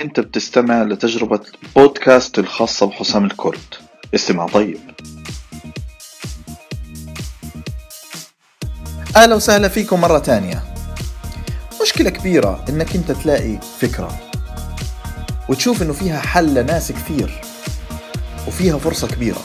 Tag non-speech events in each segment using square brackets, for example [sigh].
أنت بتستمع لتجربة بودكاست الخاصة بحسام الكرد استمع طيب. أهلا وسهلا فيكم مرة تانية. مشكلة كبيرة إنك أنت تلاقي فكرة وتشوف إنه فيها حل لناس كثير وفيها فرصة كبيرة.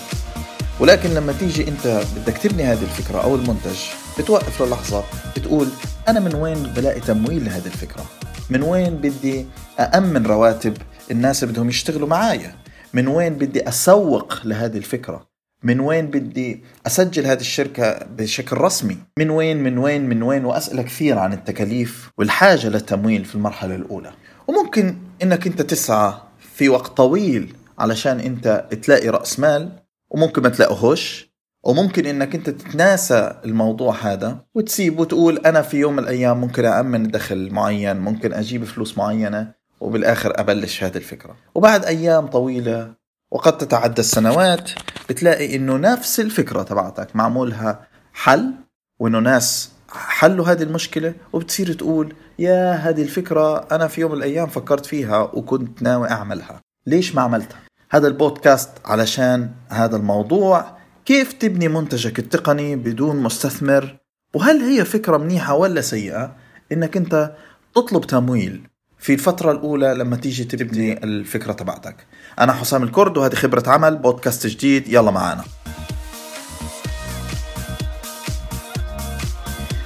ولكن لما تيجي أنت بدك تبني هذه الفكرة أو المنتج بتوقف للحظة بتقول أنا من وين بلاقي تمويل لهذه الفكرة؟ من وين بدي أأمن رواتب الناس اللي بدهم يشتغلوا معايا؟ من وين بدي أسوق لهذه الفكرة؟ من وين بدي أسجل هذه الشركة بشكل رسمي؟ من وين من وين من وين؟ وأسئلة كثير عن التكاليف والحاجة للتمويل في المرحلة الأولى. وممكن إنك أنت تسعى في وقت طويل علشان أنت تلاقي رأس مال وممكن ما تلاقيهوش. وممكن إنك أنت تتناسى الموضوع هذا وتسيب وتقول أنا في يوم من الأيام ممكن أأمن دخل معين ممكن أجيب فلوس معينة وبالآخر أبلش هذه الفكرة. وبعد أيام طويلة وقد تتعدى السنوات بتلاقي إنه نفس الفكرة تبعتك معمولها حل وإنه ناس حلوا هذه المشكلة وبتصير تقول يا هذه الفكرة أنا في يوم من الأيام فكرت فيها وكنت ناوي أعملها. ليش ما عملتها؟ هذا البودكاست علشان هذا الموضوع كيف تبني منتجك التقني بدون مستثمر؟ وهل هي فكرة منيحة ولا سيئة؟ إنك أنت تطلب تمويل في الفترة الأولى لما تيجي تبني الفكرة تبعتك. أنا حسام الكرد وهذه خبرة عمل بودكاست جديد. يلا معانا.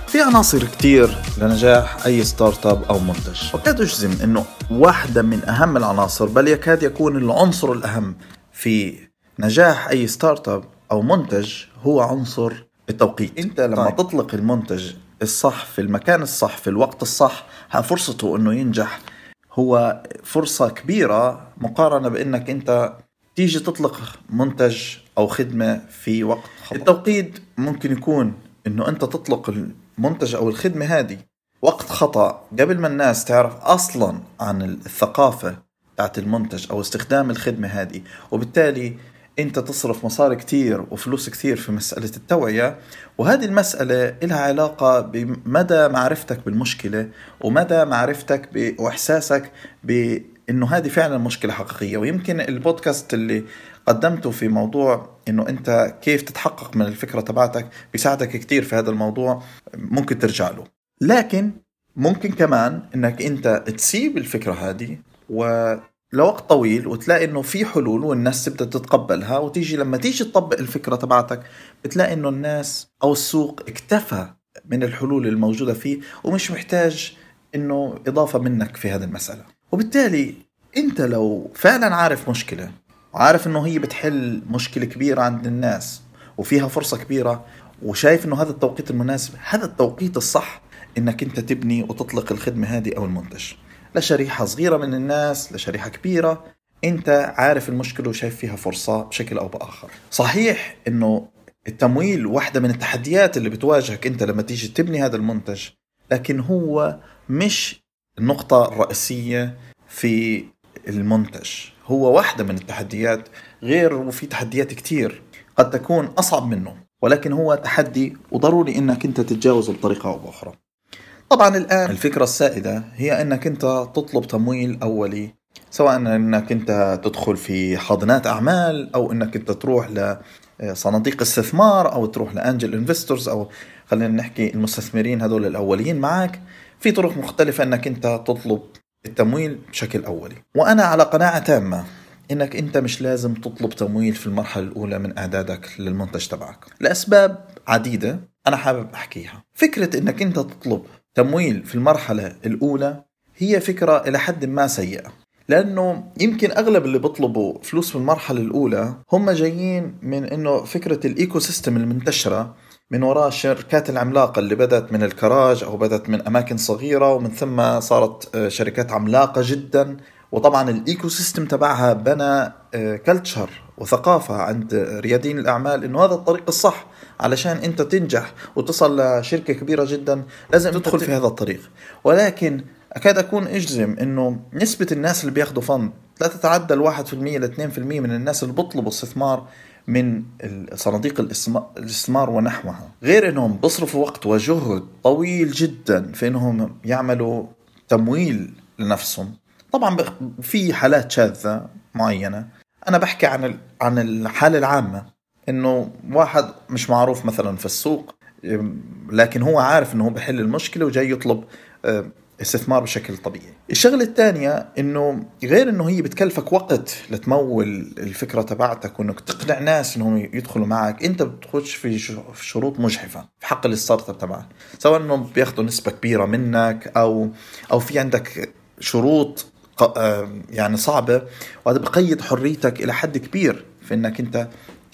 في عناصر كتير لنجاح أي startup أو منتج. وكاد أجزم أنه واحدة من أهم العناصر بل يكاد يكون العنصر الأهم في نجاح أي ستارت أب أو منتج هو عنصر التوقيت أنت لما طيب. تطلق المنتج الصح في المكان الصح في الوقت الصح فرصته إنه ينجح هو فرصة كبيرة مقارنة بإنك أنت تيجي تطلق منتج أو خدمة في وقت خطأ التوقيت ممكن يكون إنه أنت تطلق المنتج أو الخدمة هذه وقت خطأ قبل ما الناس تعرف أصلا عن الثقافة بتاعت المنتج أو استخدام الخدمة هذه وبالتالي انت تصرف مصاري كثير وفلوس كثير في مسألة التوعية وهذه المسألة لها علاقة بمدى معرفتك بالمشكلة ومدى معرفتك ب... وإحساسك بإنه هذه فعلا مشكلة حقيقية. ويمكن البودكاست اللي قدمته في موضوع إنه أنت كيف تتحقق من الفكرة تبعتك بيساعدك كثير في هذا الموضوع ممكن ترجع له. لكن ممكن كمان إنك أنت تسيب الفكرة هذه و لوقت طويل وتلاقي إنه في حلول والناس تبدأ تتقبلها وتيجي لما تيجي تطبق الفكرة تبعتك بتلاقي إنه الناس أو السوق اكتفى من الحلول الموجودة فيه ومش محتاج إنه إضافة منك في هذه المسألة. وبالتالي أنت لو فعلا عارف مشكلة وعارف إنه هي بتحل مشكلة كبيرة عند الناس وفيها فرصة كبيرة وشايف إنه هذا التوقيت المناسب هذا التوقيت الصح إنك أنت تبني وتطلق الخدمة هذه أو المنتج. لشريحة صغيرة من الناس لشريحة كبيرة. انت عارف المشكلة وشايف فيها فرصة بشكل أو بآخر. صحيح إنه التمويل واحدة من التحديات اللي بتواجهك انت لما تيجي تبني هذا المنتج لكن هو مش النقطة الرئيسية في المنتج. هو واحدة من التحديات غير وفي تحديات كتير قد تكون أصعب منه ولكن هو تحدي وضروري إنك انت تتجاوزه بطريقة أو بأخرى. طبعا الآن الفكرة السائدة هي إنك أنت تطلب تمويل أولي سواء إنك أنت تدخل في حاضنات أعمال أو إنك أنت تروح لصناديق استثمار أو تروح لأنجل انفستورز أو خلينا نحكي المستثمرين هذول الأوليين معك في طرق مختلفة إنك أنت تطلب التمويل بشكل أولي. وأنا على قناعة تامة إنك أنت مش لازم تطلب تمويل في المرحلة الأولى من أعدادك للمنتج تبعك. لأسباب عديدة أنا حابب أحكيها. فكرة إنك أنت تطلب تمويل في المرحلة الأولى هي فكرة إلى حد ما سيئة. لأنه يمكن أغلب اللي بيطلبوا فلوس في المرحلة الأولى هم جايين من إنه فكرة الإيكو سيستم المنتشرة من وراء الشركات العملاقة اللي بدأت من الكراج أو بدأت من أماكن صغيرة ومن ثم صارت آه، شركات عملاقة جدا. وطبعا ال ecosystem تبعها بنى culture آه، وثقافة عند رياديين الأعمال إنه هذا الطريق الصح. علشان أنت تنجح وتصل لشركة كبيرة جدا لازم تدخل في هذا الطريق. ولكن أكاد أكون أجزم إنه نسبة الناس اللي بياخذوا fund لا تتعدى الواحد في المية لاثنين في المية من الناس اللي بيطلبوا استثمار من صناديق الاستثمار ونحوها. غير إنهم بيصرفوا وقت وجهد طويل جدا في إنهم يعملوا تمويل لنفسهم. طبعا في حالات شاذة معينة. أنا بحكي عن ال- عن الحالة العامة. إنه واحد مش معروف مثلا في السوق لكن هو عارف هو بحل المشكلة وجاي يطلب أه، استثمار بشكل طبيعي. الشغلة الثانية إنه غير إنه هي بتكلفك وقت لتمول الفكرة تبعتك وإنك تقنع ناس إنهم يدخلوا معك أنت بتخش في شروط مجحفة في حق ال startup تبعك. سواء إنهم بياخذوا نسبة كبيرة منك أو أو في عندك شروط آه، يعني صعبة وهذا بقيد حريتك إلى حد كبير في إنك أنت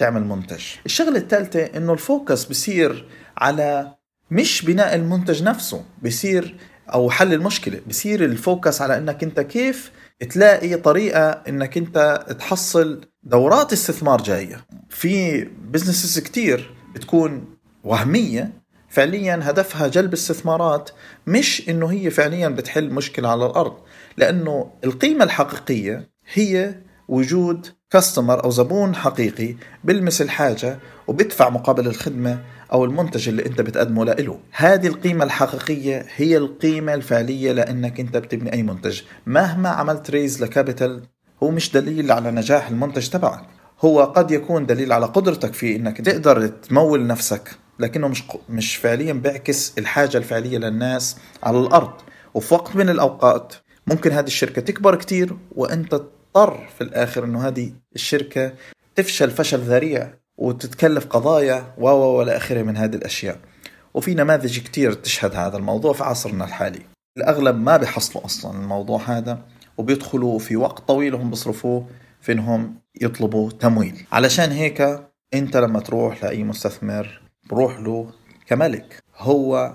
تعمل منتج الشغلة الثالثة إنه ال focus بصير على مش بناء المنتج نفسه بصير أو حل المشكلة بصير ال focus على إنك أنت كيف تلاقي طريقة إنك أنت تحصل دورات استثمار جاية. في businesses كتير بتكون وهمية فعليا هدفها جلب استثمارات مش إنه هي فعليا بتحل مشكلة على الأرض. لأنه القيمة الحقيقية هي وجود customer أو زبون حقيقي بلمس الحاجة وبدفع مقابل الخدمة أو المنتج اللي أنت بتقدمه له هذه القيمة الحقيقية هي القيمة الفعلية لأنك أنت بتبني أي منتج. مهما عملت raise ل capital هو مش دليل على نجاح المنتج تبعك. هو قد يكون دليل على قدرتك في إنك تقدر تمول نفسك لكنه مش مش فعليا بيعكس الحاجة الفعلية للناس على الأرض. وفي وقت من الأوقات ممكن هذه الشركة تكبر كتير وأنت تضطر في الآخر إنه هذه الشركة تفشل فشل ذريع وتتكلف قضايا و و والى آخره من هذه الأشياء. وفي نماذج كتير تشهد هذا الموضوع في عصرنا الحالي. الأغلب ما بيحصلوا أصلا الموضوع هذا وبيدخلوا في وقت طويل هم بيصرفوه في إنهم يطلبوا تمويل. علشان هيك أنت لما تروح لأي مستثمر بروح له كملك. هو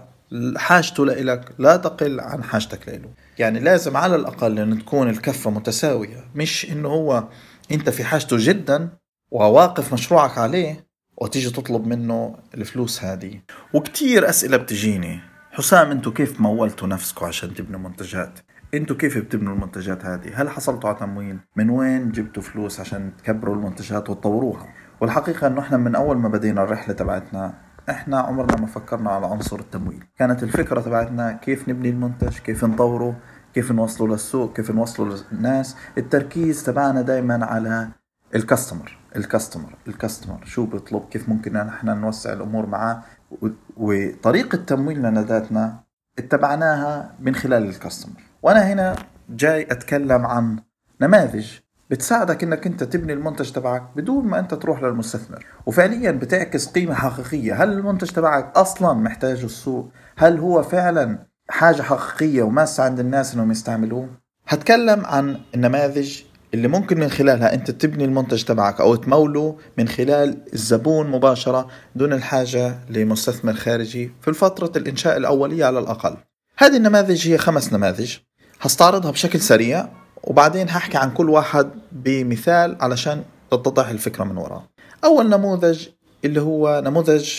حاجته لإلك لا تقل عن حاجتك له يعني لازم على الأقل أن تكون الكفة متساوية. مش إنه هو أنت في حاجته جدا وواقف مشروعك عليه وتيجي تطلب منه الفلوس هذه. وكتير أسئلة بتجيني. حسام أنتوا كيف مولتوا نفسكم عشان تبنوا منتجات أنتوا كيف بتبنوا المنتجات هذه؟ هل حصلتوا على تمويل؟ من وين جبتوا فلوس عشان تكبروا المنتجات وتطوروها؟ والحقيقة إنه إحنا من أول ما بدينا الرحلة تبعتنا إحنا عمرنا ما فكرنا على عنصر التمويل. كانت الفكرة تبعتنا كيف نبني المنتج كيف نطوره كيف نوصله للسوق كيف نوصله للناس. التركيز تبعنا دائما على الكاستمر الكاستمر الكاستمر. شو بيطلب كيف ممكن نحن نوسع الأمور معاه. و- وطريقة تمويلنا لذاتنا اتبعناها من خلال الكاستمر. وأنا هنا جاي أتكلم عن نماذج بتساعدك إنك أنت تبني المنتج تبعك بدون ما أنت تروح للمستثمر. وفعليا بتعكس قيمة حقيقية. هل المنتج تبعك أصلا محتاج السوق؟ هل هو فعلا حاجة حقيقية وماسة عند الناس إنهم يستعملوه؟ هتكلم عن النماذج اللي ممكن من خلالها أنت تبني المنتج تبعك أو تموله من خلال الزبون مباشرة دون الحاجة لمستثمر خارجي في فترة الإنشاء الأولية على الأقل. هذه النماذج هي خمس نماذج. هستعرضها بشكل سريع. وبعدين هحكي عن كل واحد بمثال علشان تتضح الفكرة من وراه أول نموذج اللي هو نموذج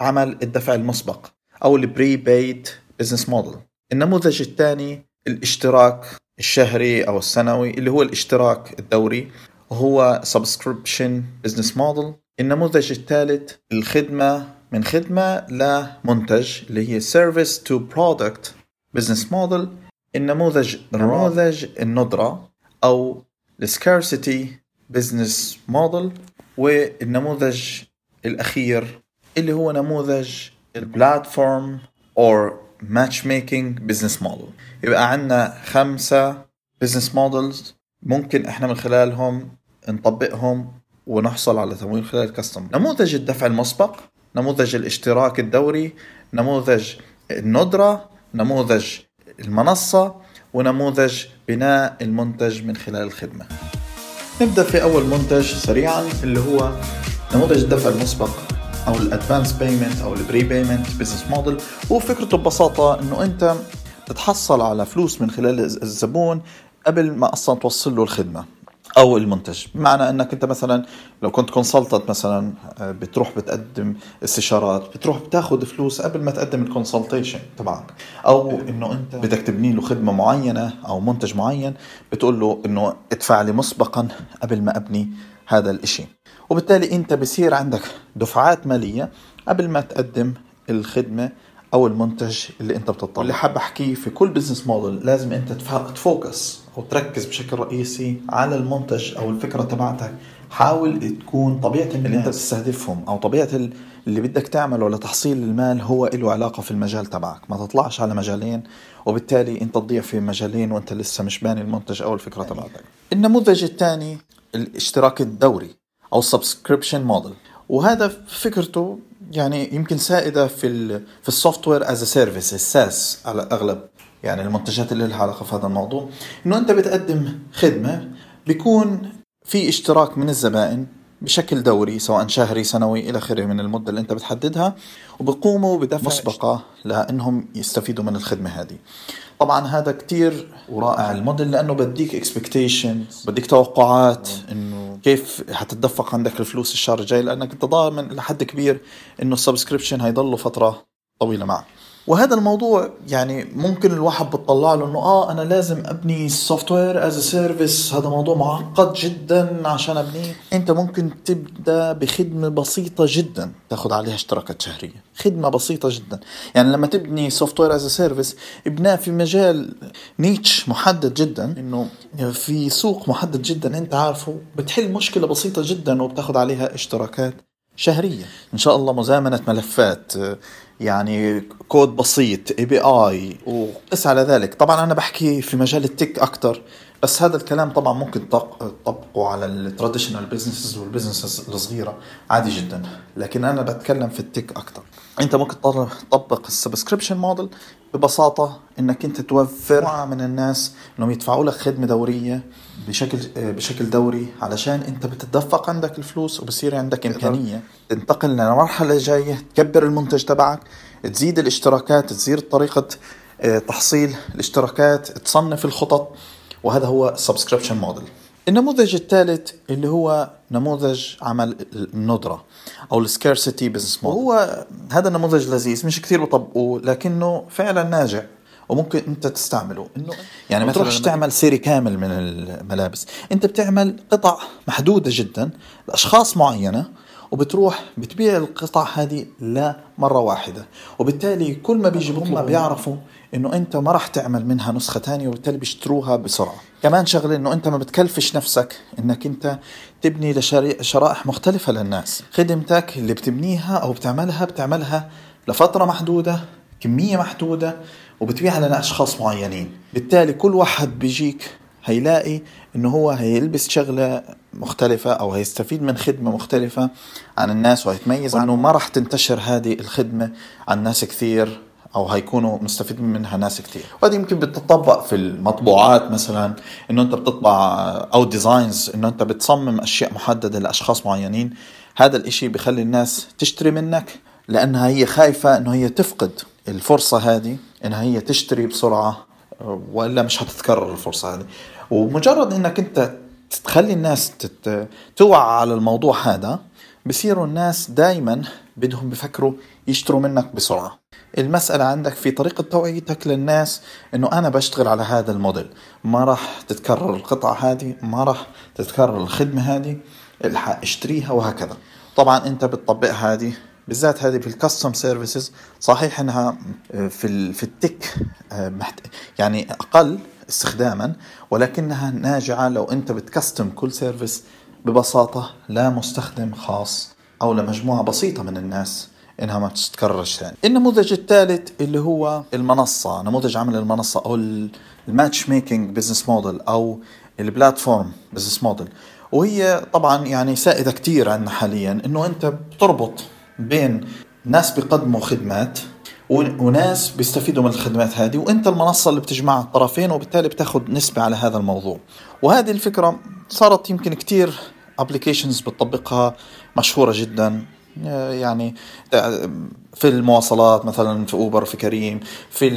عمل الدفع المسبق أو ال prepaid business model النموذج الثاني الاشتراك الشهري أو السنوي اللي هو الاشتراك الدوري وهو subscription business model النموذج الثالث الخدمة من خدمة لمنتج اللي هي service to product business model النموذج نموذج الندرة أو ال scarcity business model والنموذج الأخير اللي هو نموذج ال platform or matchmaking business model. يبقى عندنا خمسة business models ممكن إحنا من خلالهم نطبقهم ونحصل على تمويل خلال ال customer نموذج الدفع المسبق نموذج الاشتراك الدوري نموذج الندرة نموذج المنصة ونموذج بناء المنتج من خلال الخدمة. نبدأ في أول منتج سريعا اللي هو نموذج الدفع المسبق أو ال advance payment أو ال prepayment business model وفكرته ببساطة إنه أنت تتحصل على فلوس من خلال الزبون قبل ما أصلا توصل له الخدمة. أو المنتج. بمعنى أنك أنت مثلا لو كنت consultant مثلا بتروح بتقدم استشارات بتروح بتاخذ فلوس قبل ما تقدم ال consultation تبعك. أو إنه أنت بدك تبني له خدمة معينة أو منتج معين بتقول له إنه ادفع لي مسبقا قبل ما أبني هذا الإشي. وبالتالي أنت بصير عندك دفعات مالية قبل ما تقدم الخدمة أو المنتج اللي أنت بتطلع اللي حاب أحكيه في كل business model لازم أنت ت focus أو تركز بشكل رئيسي على المنتج أو الفكرة تبعتك. حاول تكون طبيعة اللي أنت تستهدفهم أو طبيعة اللي بدك تعمله لتحصيل المال هو له علاقة في المجال تبعك. ما تطلعش على مجالين وبالتالي أنت تضيع في مجالين وأنت لسه مش باني المنتج أو الفكرة تبعتك. النموذج الثاني الاشتراك الدوري أو subscription model وهذا فكرته يعني يمكن سائدة في ال في ال software as a service ال SaaS على أغلب يعني المنتجات اللي لها علاقة في هذا الموضوع. إنه أنت بتقدم خدمة بيكون في اشتراك من الزبائن بشكل دوري سواء شهري سنوي إلى آخره من المدة اللي أنت بتحددها وبقوموا بدفع مسبقه لأنهم يستفيدوا من الخدمة هذه. طبعا هذا كتير ورائع الموديل لأنه بديك expectation بديك توقعات إنه كيف حتتدفق عندك الفلوس الشهر الجاي لأنك انت ضامن لحد كبير إنه ال subscription هيضله فترة طويلة معك. وهذا الموضوع يعني ممكن الواحد بتطلع له إنه آه أنا لازم أبني software as a service هذا موضوع معقد جدا عشان أبنيه. أنت ممكن تبدأ بخدمة بسيطة جدا. تاخذ عليها اشتراكات شهرية. خدمة بسيطة جدا. يعني لما تبني software as a service ابناه في مجال niche محدد جدا. إنه في سوق محدد جدا أنت عارفه. بتحل مشكلة بسيطة جدا وبتاخذ عليها اشتراكات شهرية. إن شاء الله مزامنة ملفات يعني كود بسيط API وقس على ذلك. طبعا أنا بحكي في مجال ال tech أكثر بس هذا الكلام طبعا ممكن تطبقه على ال traditional businesses وال businesses الصغيرة. عادي جدا. لكن أنا بتكلم في ال tech أكثر أنت ممكن تطبق ال subscription model ببساطة إنك أنت توفر من الناس إنهم يدفعوا لك خدمة دورية. بشكل بشكل دوري علشان انت بتتدفق عندك الفلوس وبصير عندك إمكانية. تنتقل لمرحله جاية تكبر المنتج تبعك تزيد الاشتراكات تزيد طريقة آه، تحصيل الاشتراكات تصنف الخطط وهذا هو ال subscription model النموذج الثالث اللي هو نموذج عمل الندرة أو ال scarcity business model وهو هذا النموذج لذيذ مش كثير بطبقوه لكنه فعلا ناجح. وممكن انت تستعمله. إنه يعني ما تروحش تعمل سيري كامل من الملابس انت بتعمل قطع محدودة جدا لأشخاص معينة وبتروح بتبيع القطع هذه لا مرة واحدة. وبالتالي كل ما بيجي هم بيعرفوا إنه أنت ما راح تعمل منها نسخة تانية وبالتالي بيشتروها بسرعة. كمان شغلة إنه أنت ما بتكلفش نفسك إنك أنت تبني لشرائح مختلفة للناس. خدمتك اللي بتبنيها أو بتعملها بتعملها لفترة محدودة كمية محدودة وبتبيعها لاشخاص معينين. بالتالي كل واحد بيجيك هيلاقي إنه هو هيلبس شغلة مختلفة أو هيستفيد من خدمة مختلفة عن الناس وهيتميز عنه. ما راح تنتشر هذه الخدمة عن ناس كثير أو هيكونوا مستفيدين منها ناس كثير. وهذه يمكن بتطبق في المطبوعات مثلا إنه أنت بتطبع أو ديزاينز إنه أنت بتصمم أشياء محددة لأشخاص معينين. هذا الإشي بخلي الناس تشتري منك لأنها هي خايفة إنه هي تفقد الفرصة هذه. انها هي تشتري بسرعة وإلا مش هتتكرر الفرصة هذه. ومجرد إنك أنت تخلي الناس توعى على الموضوع هذا بصيروا الناس دائما بدهم بفكروا يشتروا منك بسرعة. المسألة عندك في طريقة توعيتك للناس إنه أنا بشتغل على هذا الموديل. ما راح تتكرر القطعة هذه ما راح تتكرر الخدمة هذه الحق اشتريها وهكذا. طبعا أنت بتطبقها هذه بالذات هذه في ال custom services صحيح إنها آه، في في ال tech آه، يعني أقل استخداما ولكنها ناجعة لو أنت بت custom كل service ببساطة لمستخدم خاص أو لمجموعه بسيطة من الناس إنها ما تتكررش ثاني. النموذج الثالث اللي هو المنصة، نموذج عمل المنصة أو ال match making business model أو ال platform business model. وهي طبعا يعني سائده كثير عندنا حاليا إنه أنت بتربط بين ناس بيقدموا خدمات وناس بيستفيدوا من الخدمات هذه وأنت المنصة اللي بتجمع الطرفين وبالتالي بتاخذ نسبة على هذا الموضوع. وهذه الفكرة صارت يمكن كثير applications بتطبقها مشهورة جدا. يعني في المواصلات مثلا في أوبر في كريم في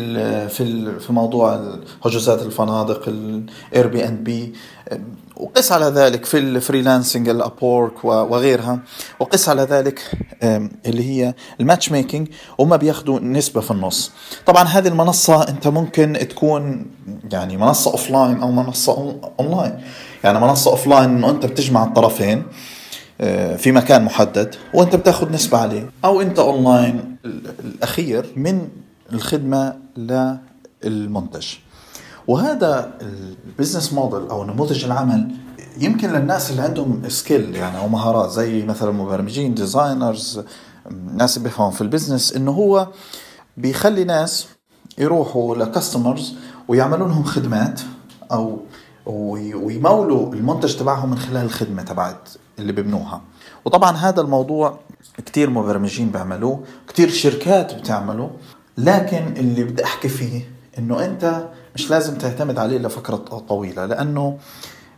في في موضوع حجوزات الفنادق Airbnb وقس على ذلك في ال freelancing ال Upwork وغيرها. وقس على ذلك اللي هي ال match making وما بياخذوا نسبة في النص. طبعا هذه المنصة أنت ممكن تكون يعني منصة offline أو منصة اونلاين يعني منصة offline إنه أنت بتجمع الطرفين. في مكان محدد وانت بتاخذ نسبة عليه. أو انت اونلاين الأخير من الخدمة للمنتج. وهذا ال business model أو نموذج العمل يمكن للناس اللي عندهم skill يعني أو مهارات زي مثلا مبرمجين designers ناس بيفهموا في ال business إنه هو بيخلي ناس يروحوا ل customers ويعملوا لهم خدمات أو ويمولوا المنتج تبعهم من خلال الخدمة تبعت اللي ببنوها وطبعا هذا الموضوع كتير مبرمجين بيعملوه كتير شركات بتعمله لكن اللي بدي أحكي فيه إنه أنت مش لازم تعتمد عليه لفتره طويلة لأنه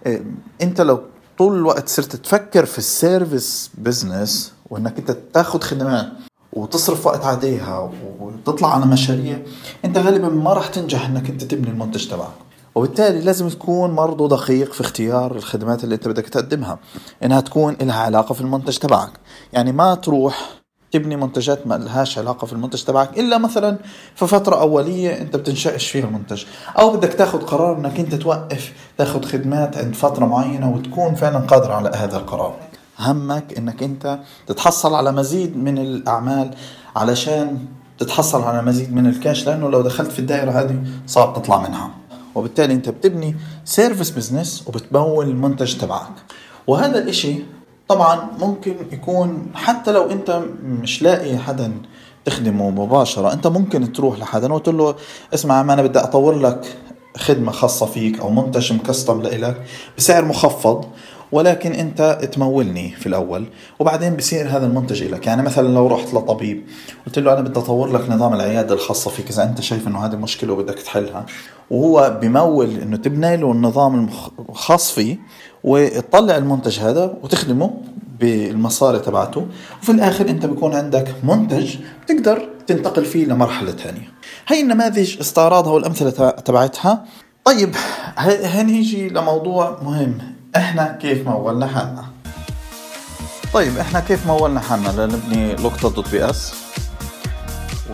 آه، أنت لو طول الوقت صرت تفكر في ال service business وإنك أنت تاخذ خدمات وتصرف وقت عليها وتطلع على مشاريع أنت غالبا ما راح تنجح إنك أنت تبني المنتج تبعك. وبالتالي لازم تكون برضه دقيق في اختيار الخدمات اللي انت بدك تقدمها. إنها تكون لها علاقة في المنتج تبعك. يعني ما تروح تبني منتجات ما لهاش علاقة في المنتج تبعك إلا مثلا في فترة أولية أنت بتنشأش فيها المنتج. أو بدك تاخد قرار أنك أنت توقف تاخد خدمات عند فترة معينة وتكون فعلا قادر على هذا القرار. همك أنك أنت تتحصل على مزيد من الأعمال علشان تتحصل على مزيد من الكاش لأنه لو دخلت في الدائرة هذه صعب تطلع منها. وبالتالي أنت بتبني service business وبتمول المنتج تبعك. وهذا الإشي طبعا ممكن يكون حتى لو انت مش لاقي حدا تخدمه مباشرة انت ممكن تروح لحدا وتقول له اسمع ما أنا بدي أطور لك خدمة خاصة فيك أو منتج م custom لإلك بسعر مخفض ولكن انت تمولني في الأول وبعدين بصير هذا المنتج لك يعني مثلا لو رحت لطبيب قلت له أنا بدي أطور لك نظام العيادة الخاصة فيك إذا أنت شايف إنه هذه مشكلة وبدك تحلها. وهو بمول إنه تبني له النظام الخاص فيه وتطلع المنتج هذا وتخدمه بالمصاري تبعته. وفي الآخر أنت بيكون عندك منتج تقدر تنتقل فيه لمرحلة ثانية هي النماذج استعراضها والأمثلة تبعتها. طيب هنيجي لموضوع مهم. إحنا كيف مولنا حالنا؟ طيب إحنا كيف مولنا حالنا؟ لنبني لقطة dot ps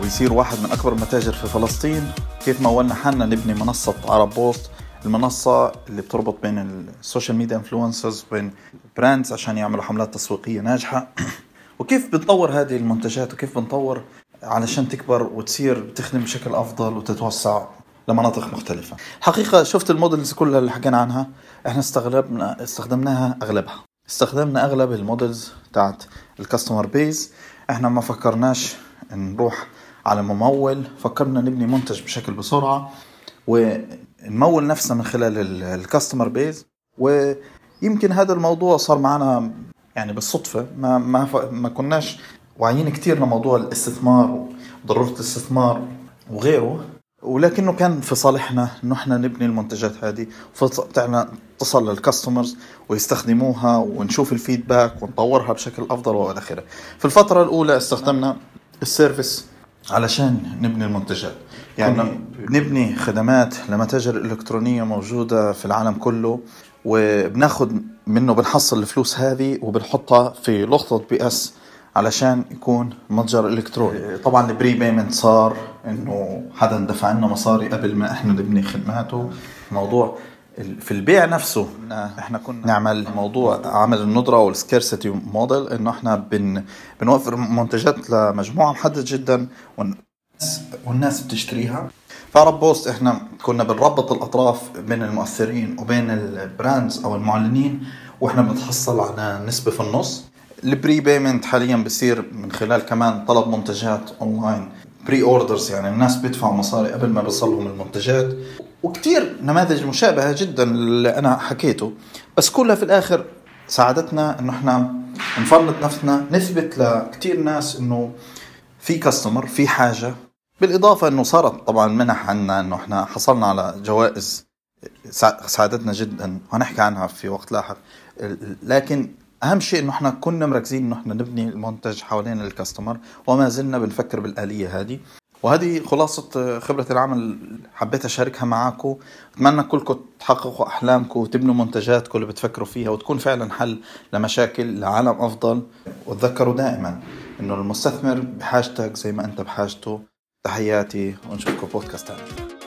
ويصير واحد من أكبر المتاجر في فلسطين. كيف مولنا حالنا؟ نبني منصة عرب بوست المنصة اللي بتربط بين ال social media influencers وبين brands عشان يعملوا حملات تسويقية ناجحة. [coughs] وكيف بنطور هذه المنتجات؟ وكيف بنطور علشان تكبر وتصير تخدم بشكل أفضل وتتوسع؟ لمناطق مختلفة. حقيقة شفت ال models كلها اللي حكينا عنها. إحنا استغلبنا استخدمناها أغلبها. استخدمنا أغلب ال models تاعت الكاستمر بيز إحنا ما فكرناش نروح على ممول. فكرنا نبني منتج بشكل بسرعة ونمول نفسنا من خلال الكاستمر بيز ويمكن هذا الموضوع صار معنا يعني بالصدفة. ما ما ما كناش واعيين كثير لموضوع الاستثمار وضرورة الاستثمار وغيره. ولكنه كان في صالحنا إنه إحنا نبني المنتجات هذه بتاعنا تصل لل customers ويستخدموها ونشوف ال feedback ونطورها بشكل أفضل وإلى آخره. في الفترة الأولى استخدمنا ال service علشان نبني المنتجات يعني بنبني خدمات لمتاجر إلكترونية موجودة في العالم كله وبناخذ منه بنحصل الفلوس هذه وبنحطها في لقطه ps علشان يكون متجر إلكتروني. طبعا ال pre-payment صار إنه حدا دفع لنا مصاري قبل ما إحنا نبني خدماته. موضوع في البيع نفسه إحنا كنا نعمل موضوع عمل الندرة وال scarcity model إنه إحنا بن بنوفر منتجات لمجموعة محددة جدا والناس بتشتريها. فعرب بوست إحنا كنا بنربط الأطراف بين المؤثرين وبين ال brands أو المعلنين وإحنا بنتحصل على نسبة في النص. ال pre-payment حاليا بصير من خلال كمان طلب منتجات اونلاين pre-orders يعني الناس بيدفعوا مصاري قبل ما بيوصلهم المنتجات. وكتير نماذج مشابهة جدا اللي أنا حكيته. بس كلها في الآخر ساعدتنا إنه إحنا نفرض نفسنا نثبت لكتير ناس إنه في customer في حاجة. بالإضافة إنه صارت طبعا منح عنا إنه إحنا حصلنا على جوائز ساعدتنا جدا. وهنحكي عنها في وقت لاحق. لكن أهم شيء إنه إحنا كنا مركزين إنه إحنا نبني المنتج حوالين ال customer وما زلنا بنفكر بالآلية هذه. وهذه خلاصة خبرة العمل حبيت أشاركها معاكم أتمنى كلكم تحققوا أحلامكم وتبنوا منتجاتكم اللي بتفكروا فيها وتكون فعلا حل لمشاكل لعالم أفضل. وتذكروا دائما إنه المستثمر بحاجتك زي ما أنت بحاجته. تحياتي ونشوفكم بودكاست ثاني